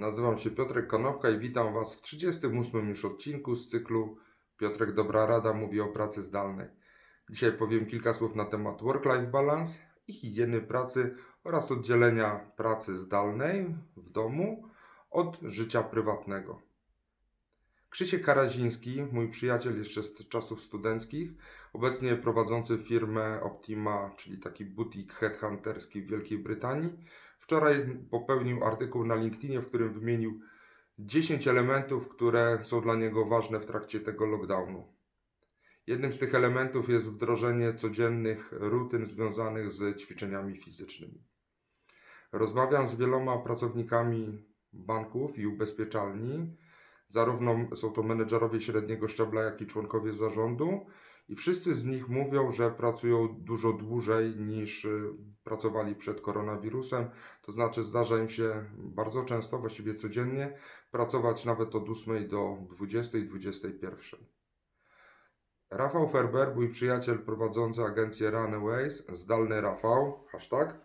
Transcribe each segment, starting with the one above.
Nazywam się Piotrek Konopka i witam Was w 38 już odcinku z cyklu Piotrek Dobra Rada mówi o pracy zdalnej. Dzisiaj powiem kilka słów na temat work-life balance i higieny pracy oraz oddzielenia pracy zdalnej w domu od życia prywatnego. Krzysiek Karaziński, mój przyjaciel jeszcze z czasów studenckich, obecnie prowadzący firmę Optima, czyli taki butik headhunterski w Wielkiej Brytanii, wczoraj popełnił artykuł na LinkedInie, w którym wymienił 10 elementów, które są dla niego ważne w trakcie tego lockdownu. Jednym z tych elementów jest wdrożenie codziennych rutyn związanych z ćwiczeniami fizycznymi. Rozmawiam z wieloma pracownikami banków i ubezpieczalni, zarówno są to menedżerowie średniego szczebla, jak i członkowie zarządu, i wszyscy z nich mówią, że pracują dużo dłużej niż y, pracowali przed koronawirusem. To znaczy, zdarza im się bardzo często, właściwie codziennie, pracować nawet od 8 do 20, 21. Rafał Ferber, mój przyjaciel prowadzący agencję Runaways, zdalny Rafał, hashtag,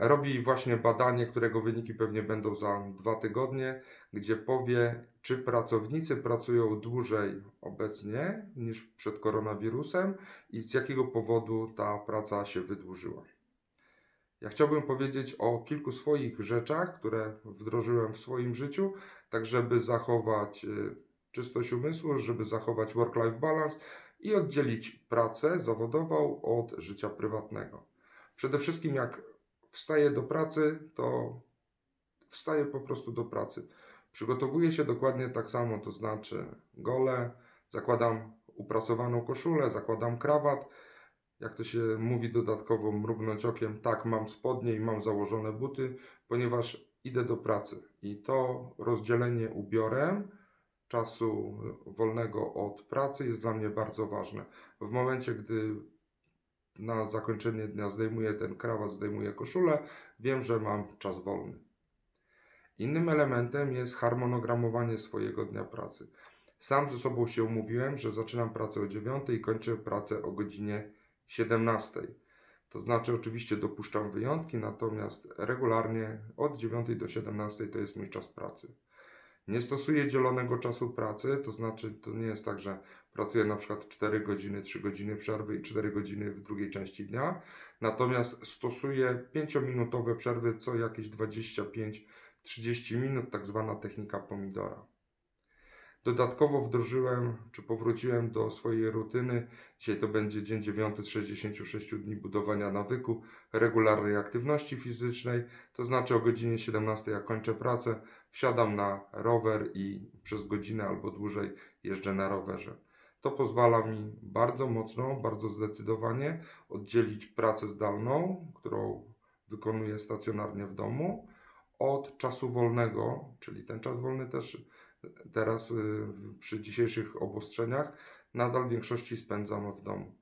robi właśnie badanie, którego wyniki pewnie będą za dwa tygodnie, gdzie powie, czy pracownicy pracują dłużej obecnie niż przed koronawirusem i z jakiego powodu ta praca się wydłużyła. Ja chciałbym powiedzieć o kilku swoich rzeczach, które wdrożyłem w swoim życiu, tak żeby zachować y, czystość umysłu, żeby zachować work-life balance i oddzielić pracę zawodową od życia prywatnego. Przede wszystkim, jak wstaję do pracy, to wstaję po prostu do pracy. Przygotowuję się dokładnie tak samo, to znaczy gole, zakładam uprasowaną koszulę, zakładam krawat. Jak to się mówi dodatkowo, mrugnąć okiem, tak, mam spodnie i mam założone buty, ponieważ idę do pracy. I to rozdzielenie ubiorem czasu wolnego od pracy jest dla mnie bardzo ważne. W momencie, gdy na zakończenie dnia zdejmuję ten krawat, zdejmuję koszulę, wiem, że mam czas wolny. Innym elementem jest harmonogramowanie swojego dnia pracy. Sam ze sobą się umówiłem, że zaczynam pracę o 9 i kończę pracę o godzinie 17. To znaczy, oczywiście dopuszczam wyjątki, natomiast regularnie od 9 do 17 to jest mój czas pracy. Nie stosuję dzielonego czasu pracy, to znaczy to nie jest tak, że pracuję na przykład 4 godziny, 3 godziny przerwy i 4 godziny w drugiej części dnia. Natomiast stosuję 5-minutowe przerwy co jakieś 25 30 minut, tak zwana technika pomidora. Dodatkowo wdrożyłem, czy powróciłem do swojej rutyny. Dzisiaj to będzie dzień 9 z 66 dni budowania nawyku regularnej aktywności fizycznej. To znaczy o godzinie 17 jak kończę pracę, wsiadam na rower i przez godzinę albo dłużej jeżdżę na rowerze. To pozwala mi bardzo mocno, bardzo zdecydowanie oddzielić pracę zdalną, którą wykonuję stacjonarnie w domu, od czasu wolnego, czyli ten czas wolny też teraz y, przy dzisiejszych obostrzeniach nadal w większości spędzam w domu.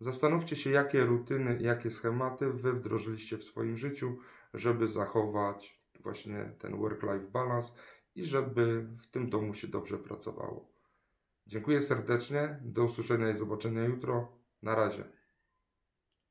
Zastanówcie się, jakie rutyny, jakie schematy wy wdrożyliście w swoim życiu, żeby zachować właśnie ten work-life balance i żeby w tym domu się dobrze pracowało. Dziękuję serdecznie, do usłyszenia i zobaczenia jutro. Na razie.